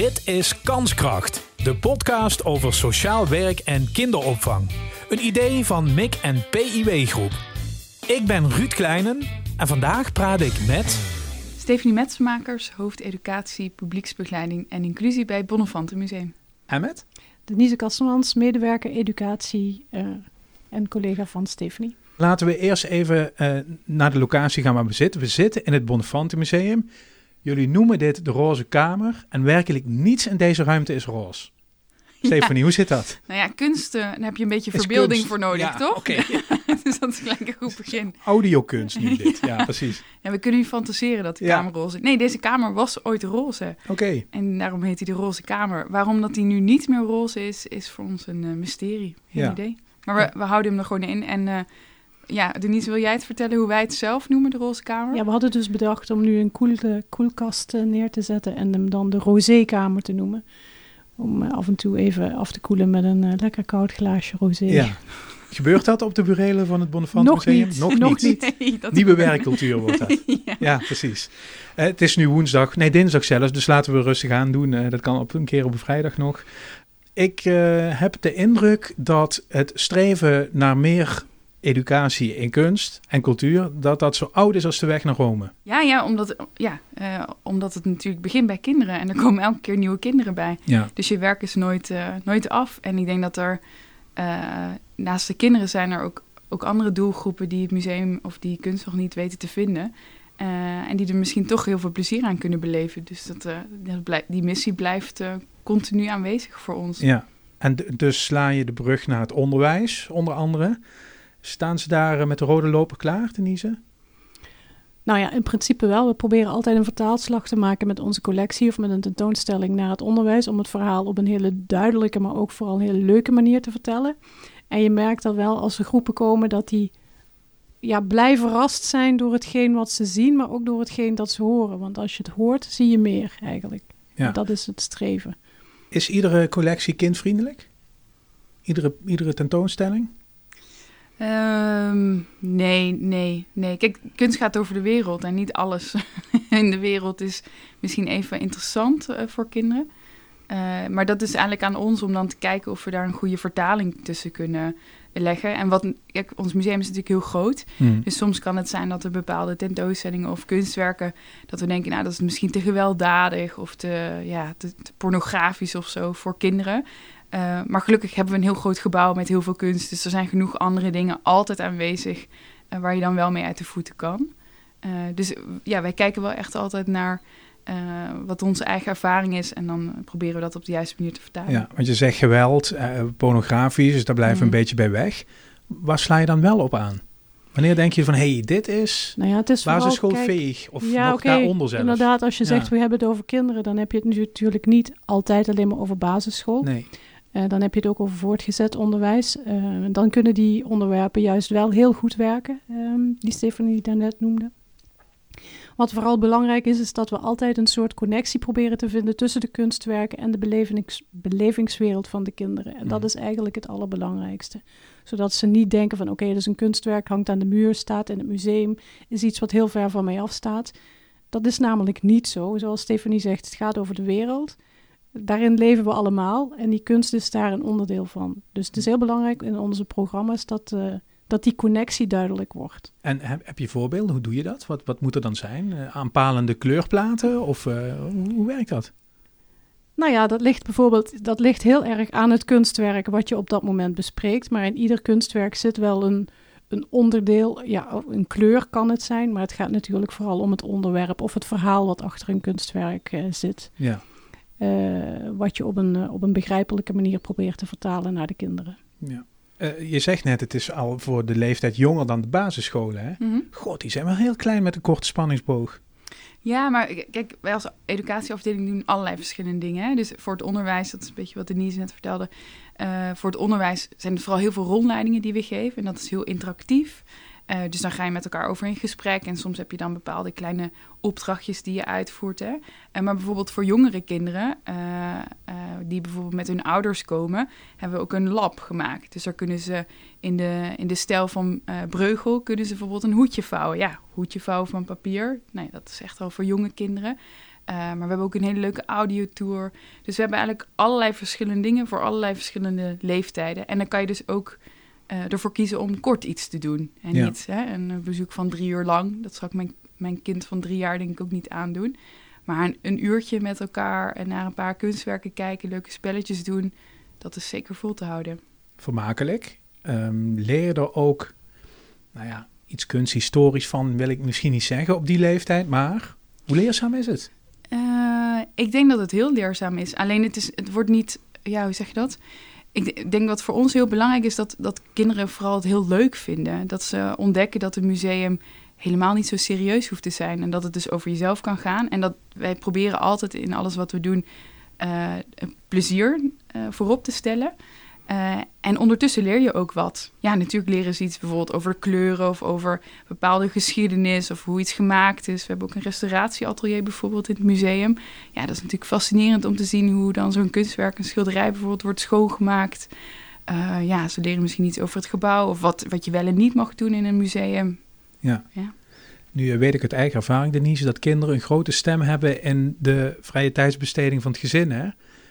Dit is Kanskracht, de podcast over sociaal werk en kinderopvang. Een idee van MIC en PIW Groep. Ik ben Ruud Kleinen en vandaag praat ik met... Stephanie Metsenmakers, hoofd educatie, publieksbegeleiding en inclusie bij het Bonnefante Museum. En met? Denise Kastemans, medewerker educatie uh, en collega van Stephanie. Laten we eerst even uh, naar de locatie gaan waar we zitten. We zitten in het Bonnefante Museum. Jullie noemen dit de roze kamer en werkelijk niets in deze ruimte is roze. Stephanie, hoe zit dat? Nou ja, kunst, uh, daar heb je een beetje verbeelding kunst. voor nodig, Ja, toch? oké. dus dat is gelijk een goed begin. Audiokunst nu dit. Ja, precies. Ja, we kunnen nu fantaseren dat de kamer roze is. Nee, deze kamer was ooit roze. Oké. En daarom heet hij de roze kamer. Waarom dat hij nu niet meer roze is, is voor ons een eh, mysterie. Geen Ja. idee. Maar we, we houden hem er gewoon in. En eh, ja, Denise, wil jij het vertellen hoe wij het zelf noemen, de roze kamer? Ja, we hadden dus bedacht om nu een koel, koelkast eh, neer te zetten en hem dan de rosékamer te noemen. Om eh, af en toe even af te koelen met een eh, lekker koud glaasje rosé. Ja. Gebeurt dat op de burelen van het Bonnefante Nog Museum? niet. Nog, Nog niet. Nee, dat Nieuwe werkcultuur wordt dat. ja. Ja, precies. Eh, het is nu woensdag, nee dinsdag zelfs, dus laten we rustig aan doen. Eh, dat kan op een keer op een vrijdag nog. Ik eh, heb de indruk dat het streven naar meer educatie in kunst en cultuur, dat dat zo oud is als de weg naar Rome. Ja, ja, omdat, ja eh, omdat het natuurlijk begint bij kinderen. En er komen elke keer nieuwe kinderen bij. Ja, Dus je werk is nooit, eh, nooit af. En ik denk dat er eh, naast de kinderen zijn er ook, ook andere doelgroepen die het museum of die kunst nog niet weten te vinden. En die er misschien toch heel veel plezier aan kunnen beleven. Dus dat, die missie blijft continu aanwezig voor ons. ja. En dus sla je de brug naar het onderwijs, onder andere. Staan ze daar eh, met de rode loper klaar, Denise? Nou ja, in principe wel. We proberen altijd een vertaalslag te maken met onze collectie of met een tentoonstelling naar het onderwijs. Om het verhaal op een hele duidelijke, maar ook vooral een hele leuke manier te vertellen. En je merkt dat wel als er groepen komen dat die ja, blij verrast zijn door hetgeen wat ze zien, maar ook door hetgeen dat ze horen. Want als je het hoort, zie je meer eigenlijk. Ja. Dat is het streven. Is iedere collectie kindvriendelijk? Iedere, iedere tentoonstelling? Ehm, nee, nee, nee. Kijk, kunst gaat over de wereld en niet alles in de wereld is misschien even interessant eh, voor kinderen. Eh, maar dat is eigenlijk aan ons om dan te kijken of we daar een goede vertaling tussen kunnen leggen. En wat, kijk, ons museum is natuurlijk heel groot. Hmm. Dus soms kan het zijn dat er bepaalde tentoonstellingen of kunstwerken... dat we denken, nou, dat is misschien te gewelddadig... of te, ja, te, te pornografisch of zo voor kinderen. Eh, maar gelukkig hebben we een heel groot gebouw met heel veel kunst. Dus er zijn genoeg andere dingen altijd aanwezig... eh, waar je dan wel mee uit de voeten kan. Eh, dus ja, wij kijken wel echt altijd naar... eh, wat onze eigen ervaring is. En dan proberen we dat op de juiste manier te vertalen. Ja, want je zegt geweld, eh, pornografisch, dus daar blijven we Mm. een beetje bij weg. Waar sla je dan wel op aan? Wanneer denk je van, hé, hey, dit is Nou ja, het is basisschoolveeg of ja, nog oké, daaronder zelfs? Inderdaad, als je Ja. zegt we hebben het over kinderen, dan heb je het natuurlijk niet altijd alleen maar over basisschool. Nee, Eh, dan heb je het ook over voortgezet onderwijs. Eh, dan kunnen die onderwerpen juist wel heel goed werken, ehm, die Stephanie daarnet noemde. Wat vooral belangrijk is, is dat we altijd een soort connectie proberen te vinden tussen de kunstwerken en de belevings, belevingswereld van de kinderen. En dat Mhm. is eigenlijk het allerbelangrijkste. Zodat ze niet denken van oké, dus een kunstwerk hangt aan de muur, staat in het museum, is iets wat heel ver van mij afstaat. Dat is namelijk niet zo. Zoals Stephanie zegt, het gaat over de wereld. Daarin leven we allemaal en die kunst is daar een onderdeel van. Dus het is heel belangrijk in onze programma's dat, eh, dat die connectie duidelijk wordt. en heb, heb je voorbeelden? Hoe doe je dat? Wat, wat moet er dan zijn? Eh, aanpalende kleurplaten? Of eh, hoe, hoe werkt dat? Nou ja, dat ligt bijvoorbeeld dat ligt heel erg aan het kunstwerk wat je op dat moment bespreekt. Maar in ieder kunstwerk zit wel een, een onderdeel, ja, een kleur kan het zijn, maar het gaat natuurlijk vooral om het onderwerp of het verhaal wat achter een kunstwerk zit. Ja, wat je op een, eh, op een begrijpelijke manier probeert te vertalen naar de kinderen. ja. Eh, je zegt net, het is al voor de leeftijd jonger dan de basisscholen, hè? Mhm. God, die zijn wel heel klein met een korte spanningsboog. Ja, maar kijk, wij als educatieafdeling doen allerlei verschillende dingen. Hè? Dus voor het onderwijs, dat is een beetje wat Denise net vertelde. eh, voor het onderwijs zijn er vooral heel veel rondleidingen die we geven. En dat is heel interactief. Eh, dus dan ga je met elkaar over in gesprek. En soms heb je dan bepaalde kleine opdrachtjes die je uitvoert. Hè? Eh, maar bijvoorbeeld voor jongere kinderen, eh, die bijvoorbeeld met hun ouders komen, hebben we ook een lab gemaakt. Dus daar kunnen ze in de, in de stijl van Breugel, kunnen ze bijvoorbeeld een hoedje vouwen. Ja, hoedje vouwen van papier. Nee, dat is echt wel voor jonge kinderen. Maar we hebben ook een hele leuke audiotour. Dus we hebben eigenlijk allerlei verschillende dingen voor allerlei verschillende leeftijden. En dan kan je dus ook uh, ervoor kiezen om kort iets te doen. En Ja. niet hè, een bezoek van drie uur lang. Dat zal ik mijn, mijn kind van drie jaar denk ik ook niet aandoen. Maar een, een uurtje met elkaar en naar een paar kunstwerken kijken, leuke spelletjes doen, dat is zeker vol te houden. Vermakelijk. Ehm, leer er ook, nou ja, iets kunsthistorisch van, wil ik misschien niet zeggen op die leeftijd, maar hoe leerzaam is het? Eh, ik denk dat het heel leerzaam is. Alleen het, is, het wordt niet, ja, hoe zeg je dat? Ik de- ik denk dat voor ons heel belangrijk is dat, dat kinderen vooral het heel leuk vinden. Dat ze ontdekken dat een museum helemaal niet zo serieus hoeft te zijn. En dat het dus over jezelf kan gaan. En dat wij proberen altijd in alles wat we doen eh, plezier eh, voorop te stellen. Eh, en ondertussen leer je ook wat. Ja, natuurlijk leren ze iets bijvoorbeeld over kleuren of over bepaalde geschiedenis of hoe iets gemaakt is. We hebben ook een restauratieatelier bijvoorbeeld in het museum. Ja, dat is natuurlijk fascinerend om te zien hoe dan zo'n kunstwerk, een schilderij bijvoorbeeld, wordt schoongemaakt. Eh, ja, ze leren misschien iets over het gebouw of wat, wat je wel en niet mag doen in een museum. Ja. Ja. Nu eh, weet ik uit eigen ervaring, Denise, dat kinderen een grote stem hebben in de vrije tijdsbesteding van het gezin. Hè?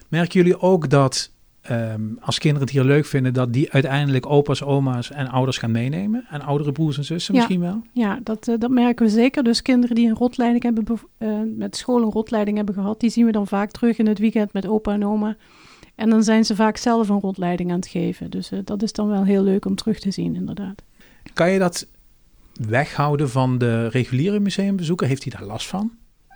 Merken jullie ook dat ehm, als kinderen het hier leuk vinden, dat die uiteindelijk opa's, oma's en ouders gaan meenemen? En oudere broers en zussen Ja. misschien wel? Ja, dat, eh, dat merken we zeker. Dus kinderen die een rotleiding hebben, eh, met school een rotleiding hebben gehad, die zien we dan vaak terug in het weekend met opa en oma. En dan zijn ze vaak zelf een rotleiding aan het geven. Dus eh, dat is dan wel heel leuk om terug te zien, inderdaad. Kan je dat weghouden van de reguliere museumbezoeker? Heeft hij daar last van?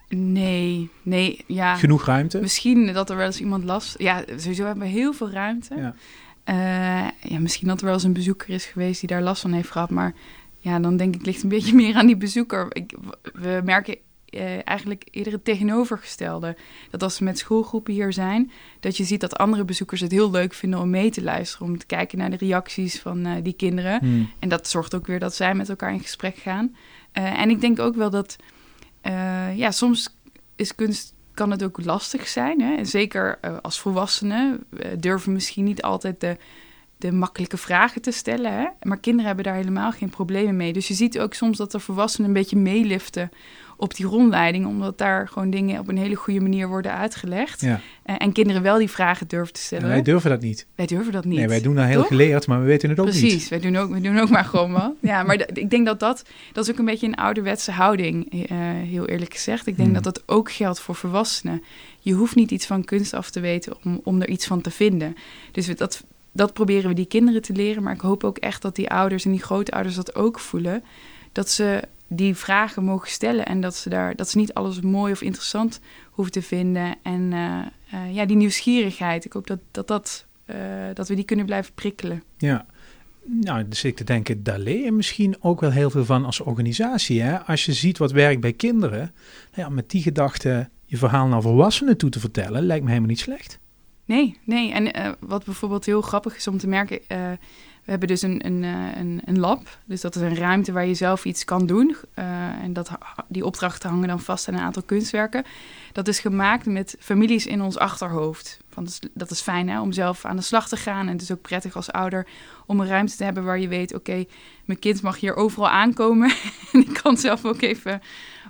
Nee, nee, ja. Genoeg ruimte? Misschien dat er wel eens iemand last... Ja, sowieso hebben we heel veel ruimte. Ja. Eh, ja, misschien dat er wel eens een bezoeker is geweest die daar last van heeft gehad. Maar ja, dan denk ik ligt een beetje meer aan die bezoeker. Ik, we merken eh, eigenlijk eerder het tegenovergestelde. Dat als we met schoolgroepen hier zijn, dat je ziet dat andere bezoekers het heel leuk vinden om mee te luisteren. Om te kijken naar de reacties van eh, die kinderen. Hmm. En dat zorgt ook weer dat zij met elkaar in gesprek gaan. En ik denk ook wel dat, eh, ja, soms is kunst, kan het ook lastig zijn. Hè? En zeker eh, als volwassenen eh, durven misschien niet altijd de, de makkelijke vragen te stellen. Hè? Maar kinderen hebben daar helemaal geen problemen mee. Dus je ziet ook soms dat de volwassenen een beetje meeliften op die rondleiding, omdat daar gewoon dingen op een hele goede manier worden uitgelegd. Ja. Eh, en kinderen wel die vragen durven te En stellen. wij durven dat niet. Wij durven dat niet. Nee, wij doen dat heel toch? geleerd, maar we weten het ook Precies, niet. wij doen ook, wij doen ook maar gewoon wat. Ja, maar ik denk dat dat, dat is ook een beetje een ouderwetse houding, eh, heel eerlijk gezegd. Ik denk Hmm. dat dat ook geldt voor volwassenen. Je hoeft niet iets van kunst af te weten om, om er iets van te vinden. Dus we- dat, dat proberen we die kinderen te leren. Maar ik hoop ook echt dat die ouders en die grootouders dat ook voelen. Dat ze die vragen mogen stellen en dat ze, daar, dat ze niet alles mooi of interessant hoeven te vinden. En eh, eh, ja, die nieuwsgierigheid, ik hoop dat, dat, dat, eh, dat we die kunnen blijven prikkelen. Ja. Nou, dus ik te denken, daar leer je misschien ook wel heel veel van als organisatie. Hè? Als je ziet wat werkt bij kinderen, nou ja, met die gedachte je verhaal naar volwassenen toe te vertellen, lijkt me helemaal niet slecht. Nee, nee. En wat bijvoorbeeld heel grappig is om te merken, we hebben dus een, een, eh, een, een lab. Dus dat is een ruimte waar je zelf iets kan doen. Eh, en dat, die opdrachten hangen dan vast aan een aantal kunstwerken. Dat is gemaakt met families in ons achterhoofd. Want dat, is, dat is fijn hè, om zelf aan de slag te gaan. En het is ook prettig als ouder om een ruimte te hebben waar je weet... oké, mijn kind mag hier overal aankomen. en ik kan zelf ook even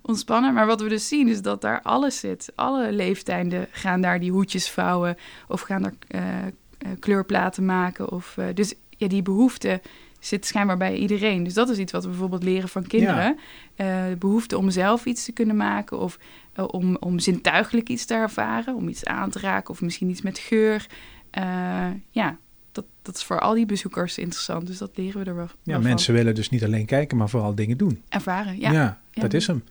ontspannen. Maar wat we dus zien is dat daar alles zit. Alle leeftijden gaan daar die hoedjes vouwen of gaan daar eh, kleurplaten maken. Of, dus ja, die behoefte zit schijnbaar bij iedereen. Dus dat is iets wat we bijvoorbeeld leren van kinderen. Eh, de behoefte om zelf iets te kunnen maken of eh, om, om zintuigelijk iets te ervaren, om iets aan te raken of misschien iets met geur. Eh, ja, dat, dat is voor al die bezoekers interessant. Dus dat leren we er wel, Ja, wel mensen willen dus niet alleen kijken, maar vooral dingen doen. Ervaren, ja. Ja, Ja. dat is hem.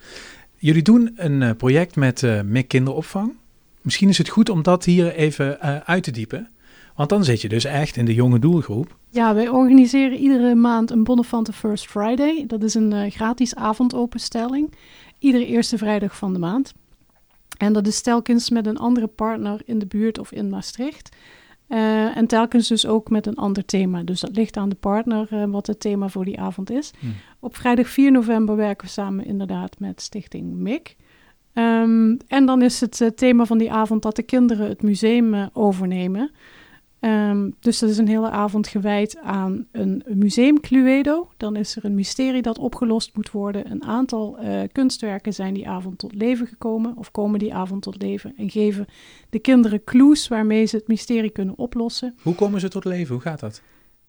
Jullie doen een project met MIC kinderopvang. Misschien is het goed om dat hier even uit te diepen. Want dan zit je dus echt in de jonge doelgroep. Ja, wij organiseren iedere maand een Bonnefante First Friday. Dat is een uh, gratis avondopenstelling. Iedere eerste vrijdag van de maand. En dat is telkens met een andere partner in de buurt of in Maastricht. Uh, en telkens dus ook met een ander thema. Dus dat ligt aan de partner uh, wat het thema voor die avond is. Hmm. Op vrijdag 4 november werken we samen inderdaad met Stichting MIC. Um, en dan is het thema van die avond dat de kinderen het museum overnemen. Ehm, dus dat is een hele avond gewijd aan een museum Cluedo. Dan is er een mysterie dat opgelost moet worden. Een aantal uh, kunstwerken zijn die avond tot leven gekomen of komen die avond tot leven en geven de kinderen clues waarmee ze het mysterie kunnen oplossen. Hoe komen ze tot leven? Hoe gaat dat?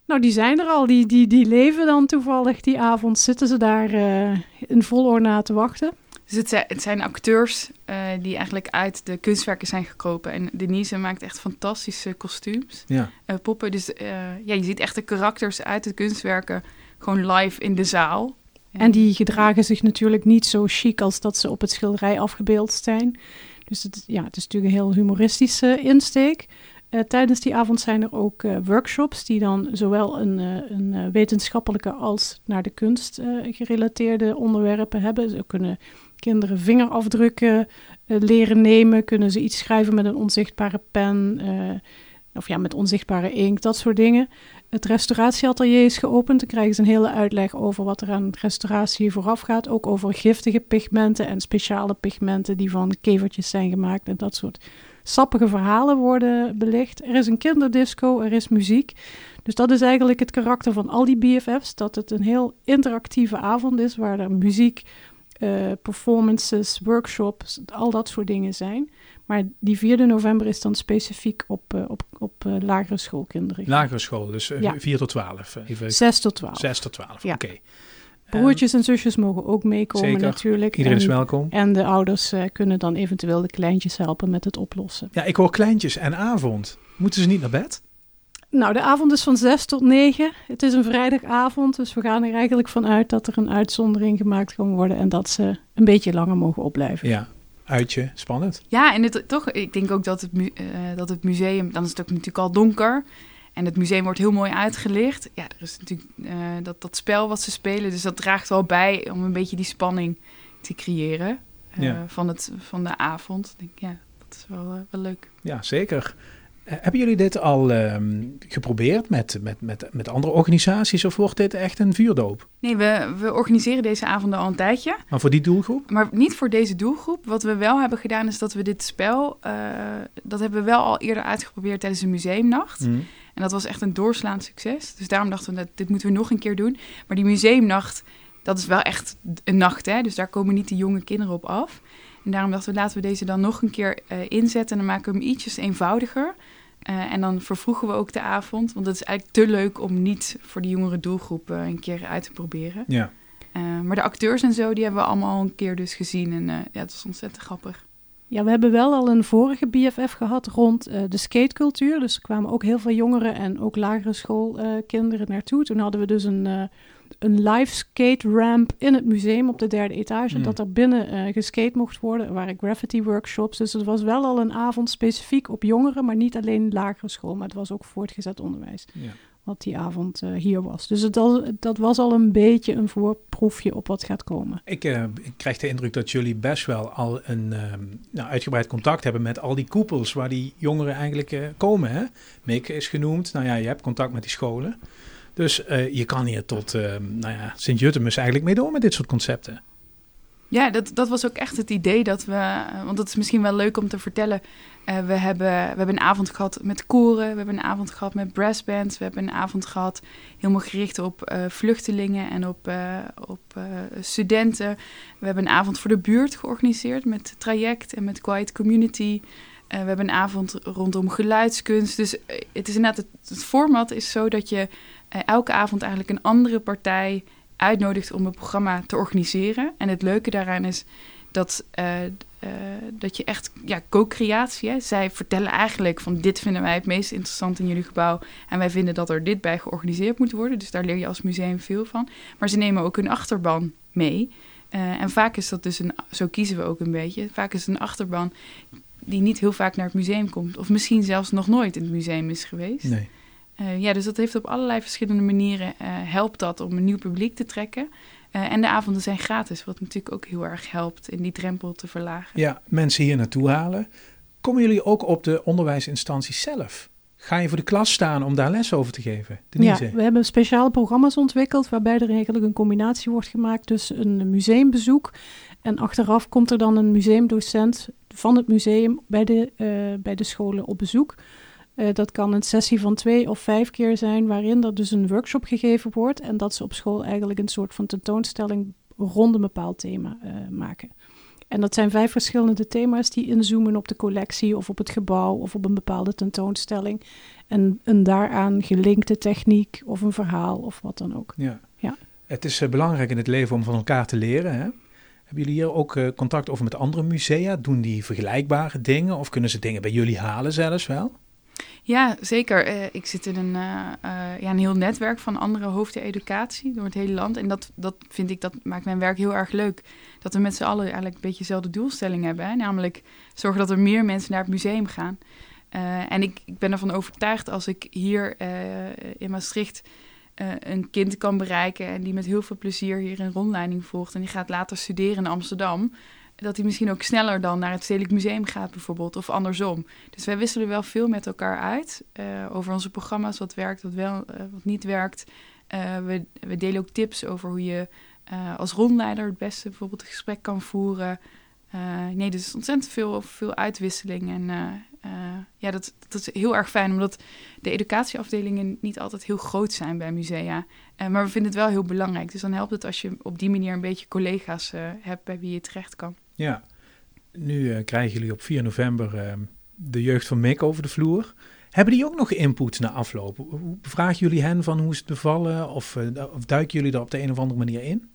Nou, die zijn er al. Die, die, die leven dan toevallig die avond. Zitten ze daar uh, in vol ornaat te wachten. Dus het zijn, het zijn acteurs uh, die eigenlijk uit de kunstwerken zijn gekropen. En Denise maakt echt fantastische kostuums, ja. Uh, poppen. Dus uh, ja, je ziet echt de karakters uit de kunstwerken gewoon live in de zaal. En die gedragen zich natuurlijk niet zo chic als dat ze op het schilderij afgebeeld zijn. Dus het, ja, het is natuurlijk een heel humoristische insteek. Uh, tijdens die avond zijn er ook uh, workshops die dan zowel een, uh, een wetenschappelijke als naar de kunst gerelateerde onderwerpen hebben. Ze kunnen kinderen vingerafdrukken leren nemen, kunnen ze iets schrijven met een onzichtbare pen, of ja, met onzichtbare inkt, dat soort dingen. Het restauratieatelier is geopend. Dan krijgen ze een hele uitleg over wat er aan restauratie vooraf gaat. Ook over giftige pigmenten en speciale pigmenten die van kevertjes zijn gemaakt en dat soort sappige verhalen worden belicht. Er is een kinderdisco, er is muziek. Dus dat is eigenlijk het karakter van al die BFF's. Dat het een heel interactieve avond is waar er muziek, uh, performances, workshops, al dat soort dingen zijn. Maar die 4 november is dan specifiek op, uh, op, op uh, lagere schoolkinderen. Lagere school, dus ja. 4 tot 12. Even. 6 tot 12. 6 tot 12, ja. oké. Okay. Broertjes en zusjes mogen ook meekomen Zeker. natuurlijk. Iedereen en, is welkom. En de ouders kunnen dan eventueel de kleintjes helpen met het oplossen. Ja, ik hoor kleintjes en avond. Moeten ze niet naar bed? Nou, de avond is van 6 tot 9. Het is een vrijdagavond, dus we gaan er eigenlijk vanuit dat er een uitzondering gemaakt kan worden en dat ze een beetje langer mogen opblijven. Ja, uitje, spannend. Ja, en het, toch, ik denk ook dat het, uh, dat het museum, dan is het ook natuurlijk al donker. En het museum wordt heel mooi uitgelicht. Ja, er is natuurlijk uh, dat, dat spel wat ze spelen. Dus dat draagt wel bij om een beetje die spanning te creëren uh, ja. van, het, van de avond. Ik denk, ja, dat is wel, uh, wel leuk. Ja, zeker. Hebben jullie dit al um, geprobeerd met, met, met, met andere organisaties of wordt dit echt een vuurdoop? Nee, we, we organiseren deze avonden al een tijdje. Maar voor die doelgroep? Maar niet voor deze doelgroep. Wat we wel hebben gedaan is dat we dit spel, dat hebben we wel al eerder uitgeprobeerd tijdens een museumnacht. Mm. En dat was echt een doorslaand succes. Dus daarom dachten we, dat dit moeten we nog een keer doen. Maar die museumnacht, dat is wel echt een nacht, hè? Dus daar komen niet de jonge kinderen op af. En daarom dachten we, laten we deze dan nog een keer uh, inzetten. En dan maken we hem ietsjes eenvoudiger. Uh, en dan vervroegen we ook de avond. Want het is eigenlijk te leuk om niet voor de jongere doelgroep uh, een keer uit te proberen. Ja. maar de acteurs en zo, die hebben we allemaal een keer dus gezien. En ja, het was ontzettend grappig. Ja, we hebben wel al een vorige BFF gehad rond uh, de skatecultuur. Dus er kwamen ook heel veel jongeren en ook lagere schoolkinderen uh, naartoe. Toen hadden we dus een, uh, een live skate ramp in het museum op de derde etage. Mm. Dat er binnen geskate mocht worden. Er waren graffiti workshops. Dus het was wel al een avond specifiek op jongeren, maar niet alleen lagere school. Maar het was ook voortgezet onderwijs. Ja. Wat die avond uh, hier was. Dus het dat was al een beetje een voorproefje op wat gaat komen. Ik, uh, ik krijg de indruk dat jullie best wel al een nou, uitgebreid contact hebben met al die koepels waar die jongeren eigenlijk komen. Hè? Mick is genoemd. Nou ja, je hebt contact met die scholen. Dus je kan hier tot nou ja, Sint-Juttemus eigenlijk mee door met dit soort concepten. Ja, dat, dat was ook echt het idee dat we... Want dat is misschien wel leuk om te vertellen. We, hebben, we hebben een avond gehad met koren. We hebben een avond gehad met brassbands. We hebben een avond gehad helemaal gericht op vluchtelingen en op, op studenten. We hebben een avond voor de buurt georganiseerd met Traject en met Quiet Community. We hebben een avond rondom geluidskunst. Dus het is inderdaad, het, format is zo dat je elke avond eigenlijk een andere partij uitnodigt om een programma te organiseren. En het leuke daaraan is dat, dat je echt, ja, co-creatie. Zij vertellen eigenlijk van dit vinden wij het meest interessant in jullie gebouw. En wij vinden dat er dit bij georganiseerd moet worden. Dus daar leer je als museum veel van. Maar ze nemen ook een achterban mee. En vaak is dat dus een, zo kiezen we ook een beetje. Vaak is een achterban die niet heel vaak naar het museum komt. Of misschien zelfs nog nooit in het museum is geweest. Nee. Uh, ja, dus dat heeft op allerlei verschillende manieren uh, helpt dat om een nieuw publiek te trekken. Uh, en de avonden zijn gratis, wat natuurlijk ook heel erg helpt in die drempel te verlagen. Ja, mensen hier naartoe halen. Komen jullie ook op de onderwijsinstanties zelf? Ga je voor de klas staan om daar les over te geven? Denise? Ja, we hebben speciale programma's ontwikkeld waarbij er eigenlijk een combinatie wordt gemaakt tussen een museumbezoek en achteraf komt er dan een museumdocent van het museum bij de, bij de scholen op bezoek. Uh, dat kan een sessie van twee of vijf keer zijn, waarin er dus een workshop gegeven wordt en dat ze op school eigenlijk een soort van tentoonstelling rond een bepaald thema uh, maken. En dat zijn vijf verschillende thema's die inzoomen op de collectie of op het gebouw of op een bepaalde tentoonstelling. En een daaraan gelinkte techniek of een verhaal of wat dan ook. Ja. ja. Het is uh, belangrijk in het leven om van elkaar te leren. Hè? Hebben jullie hier ook uh, contact over met andere musea? Doen die vergelijkbare dingen of kunnen ze dingen bij jullie halen zelfs wel? Ja, zeker. Uh, ik zit in een, uh, ja, een heel netwerk van andere hoofden educatie door het hele land. En dat, dat vind ik, dat maakt mijn werk heel erg leuk. Dat we met z'n allen eigenlijk een beetje dezelfde doelstelling hebben. Namelijk zorgen dat er meer mensen naar het museum gaan. en ik, ik ben ervan overtuigd als ik hier in Maastricht een kind kan bereiken... en die met heel veel plezier hier een rondleiding volgt... en die gaat later studeren in Amsterdam dat hij misschien ook sneller dan naar het Stedelijk Museum gaat bijvoorbeeld, of andersom. Dus wij wisselen wel veel met elkaar uit uh, over onze programma's, wat werkt, wat, wel, uh, wat niet werkt. We, we, delen ook tips over hoe je als rondleider het beste bijvoorbeeld een gesprek kan voeren. nee, dus ontzettend veel, veel uitwisseling. En ja, dat, dat is heel erg fijn, omdat de educatieafdelingen niet altijd heel groot zijn bij musea. maar we vinden het wel heel belangrijk. Dus dan helpt het als je op die manier een beetje collega's hebt bij wie je terecht kan. Ja, nu uh, krijgen jullie op 4 november uh, de jeugd van Mick over de vloer. Hebben die ook nog input na afloop? Hoe bevragen jullie hen van hoe is het bevallen? Of, uh, of duiken jullie daar op de een of andere manier in?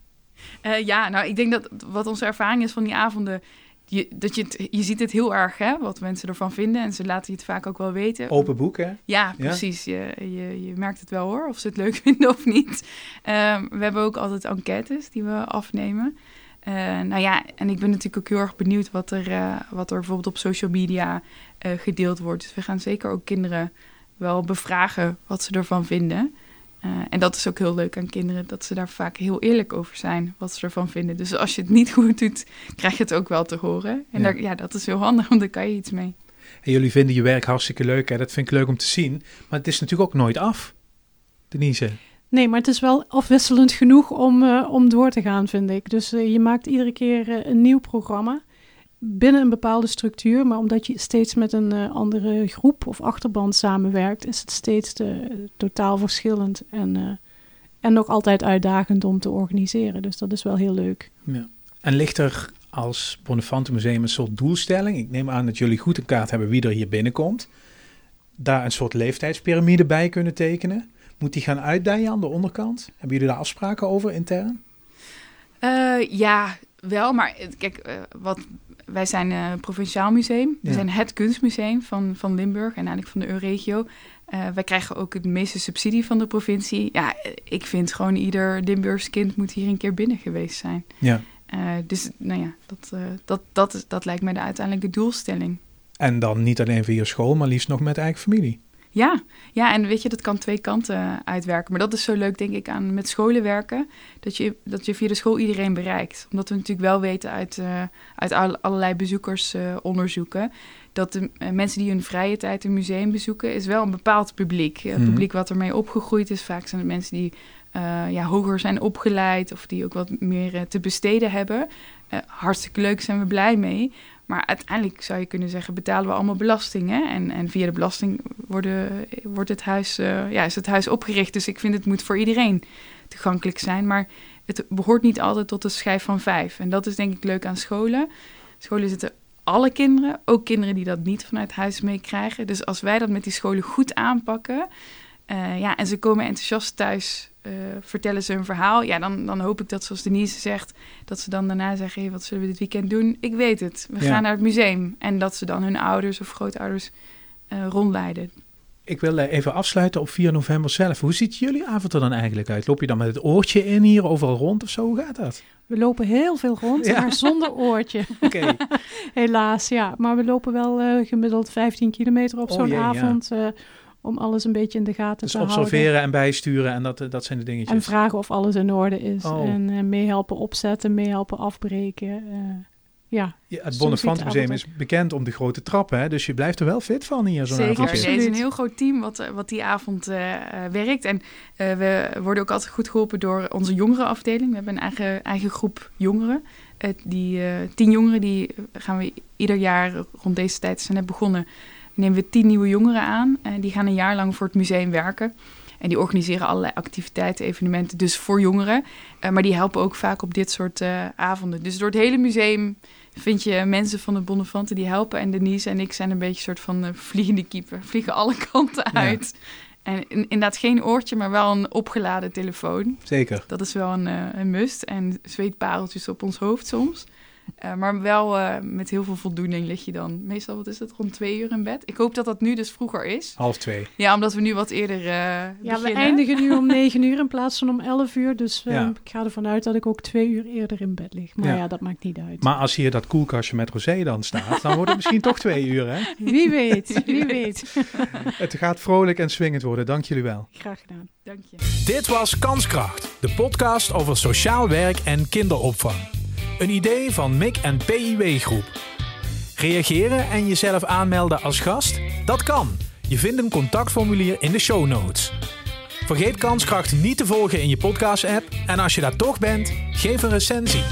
ja, nou, ik denk dat wat onze ervaring is van die avonden. Je, dat je, het, je ziet het heel erg, hè, wat mensen ervan vinden. En ze laten je het vaak ook wel weten. Open boek, hè? Ja, precies. Je, je, je merkt het wel hoor, of ze het leuk vinden of niet. Ehm, we hebben ook altijd enquêtes die we afnemen. Uh, nou ja, en ik ben natuurlijk ook heel erg benieuwd wat er, uh, wat er bijvoorbeeld op social media uh, gedeeld wordt. Dus we gaan zeker ook kinderen wel bevragen wat ze ervan vinden. En dat is ook heel leuk aan kinderen, dat ze daar vaak heel eerlijk over zijn, wat ze ervan vinden. Dus als je het niet goed doet, krijg je het ook wel te horen. En ja, daar, ja dat is heel handig, want daar kan je iets mee. En jullie vinden je werk hartstikke leuk, hè? dat vind ik leuk om te zien. Maar het is natuurlijk ook nooit af, Denise. Nee, maar het is wel afwisselend genoeg om, uh, om door te gaan, vind ik. Dus uh, je maakt iedere keer uh, een nieuw programma binnen een bepaalde structuur. Maar omdat je steeds met een andere groep of achterband samenwerkt, is het steeds totaal verschillend en, en nog altijd uitdagend om te organiseren. Dus dat is wel heel leuk. Ja. En ligt er als Bonnefante Museum een soort doelstelling? Ik neem aan dat jullie goed in kaart hebben wie er hier binnenkomt. Daar een soort leeftijdspyramide bij kunnen tekenen. Moet die gaan uitdijen aan de onderkant? Hebben jullie daar afspraken over intern? Uh, ja, wel. Maar kijk, uh, wat, wij zijn een uh, provinciaal museum. We zijn het kunstmuseum van, van Limburg en eigenlijk van de Euregio. wij krijgen ook het meeste subsidie van de provincie. Ja, ik vind gewoon ieder Limburgs kind moet hier een keer binnen geweest zijn. Ja. dus nou ja, dat, dat, dat, is, dat lijkt mij de uiteindelijke doelstelling. En dan niet alleen via school, maar liefst nog met eigen familie. Ja, ja, en weet je, dat kan twee kanten uitwerken. Maar dat is zo leuk, denk ik, aan met scholen werken. Dat je, dat je via de school iedereen bereikt. Omdat we natuurlijk wel weten uit, uh, uit allerlei bezoekersonderzoeken. Uh, dat de uh, mensen die hun vrije tijd een museum bezoeken, is wel een bepaald publiek. Het mm -hmm. publiek wat ermee opgegroeid is. Vaak zijn het mensen die ja, hoger zijn opgeleid of die ook wat meer te besteden hebben. hartstikke leuk, zijn we blij mee. Maar uiteindelijk zou je kunnen zeggen, betalen we allemaal belastingen. En, en via de belasting worden, wordt het huis, uh, ja, is het huis opgericht. Dus ik vind het moet voor iedereen toegankelijk zijn. Maar het behoort niet altijd tot de schijf van vijf. En dat is denk ik leuk aan scholen. Scholen zitten alle kinderen, ook kinderen die dat niet vanuit huis meekrijgen. Dus als wij dat met die scholen goed aanpakken... Uh, ja, en ze komen enthousiast thuis uh, vertellen ze hun verhaal. Ja, dan, dan hoop ik dat, zoals Denise zegt, dat ze dan daarna zeggen: hey, wat zullen we dit weekend doen? Ik weet het. We ja. gaan naar het museum. En dat ze dan hun ouders of grootouders uh, rondleiden. Ik wil even afsluiten op 4 november zelf. Hoe ziet jullie avond er dan eigenlijk uit? Loop je dan met het oortje in hier overal rond of zo? Hoe gaat dat? We lopen heel veel rond, ja. maar zonder oortje. Okay. Helaas, ja. Maar we lopen wel uh, gemiddeld 15 kilometer op oh, zo'n avond. Ja om alles een beetje in de gaten dus te houden. Dus observeren en bijsturen en dat, dat zijn de dingetjes. En vragen of alles in orde is. Oh. En uh, meehelpen opzetten, meehelpen afbreken. Uh, ja, ja, het Bonnefant Museum is bekend om de grote trappen, hè? dus je blijft er wel fit van hier zo'n Zeker, er is een heel groot team wat, eh, wat die avond uh, werkt. En uh, we worden ook altijd goed geholpen door onze jongerenafdeling. We hebben een eigen, eigen groep jongeren. die tien jongeren die gaan we ieder jaar rond deze tijd zijn net begonnen nemen we tien nieuwe jongeren aan. En die gaan een jaar lang voor het museum werken. En die organiseren allerlei activiteiten, evenementen, dus voor jongeren. Uh, maar die helpen ook vaak op dit soort uh, avonden. Dus door het hele museum vind je mensen van de Bonnefante die helpen. En Denise en ik zijn een beetje een soort van uh, vliegende keeper. Vliegen alle kanten uit. Ja. En inderdaad geen oortje, maar wel een opgeladen telefoon. Zeker. Dat is wel een, een must. En zweetpareltjes op ons hoofd soms. Uh, maar wel uh, met heel veel voldoening lig je dan meestal, wat is het, rond twee uur in bed. Ik hoop dat dat nu dus vroeger is. Half twee. Ja, omdat we nu wat eerder uh, Ja, beginnen. we eindigen nu om negen uur in plaats van om elf uur. Dus ja. ik ga ervan uit dat ik ook twee uur eerder in bed lig. Maar ja, ja dat maakt niet uit. Maar als hier dat koelkastje met rosé dan staat, dan wordt het misschien toch twee uur, hè? Wie weet, wie weet. het gaat vrolijk en swingend worden. Dank jullie wel. Graag gedaan. Dank je. Dit was Kanskracht, de podcast over sociaal werk en kinderopvang. Een idee van MIC en PIW Groep. Reageren en jezelf aanmelden als gast? Dat kan. Je vindt een contactformulier in de show notes. Vergeet Kanskracht niet te volgen in je podcast-app en als je daar toch bent, geef een recensie.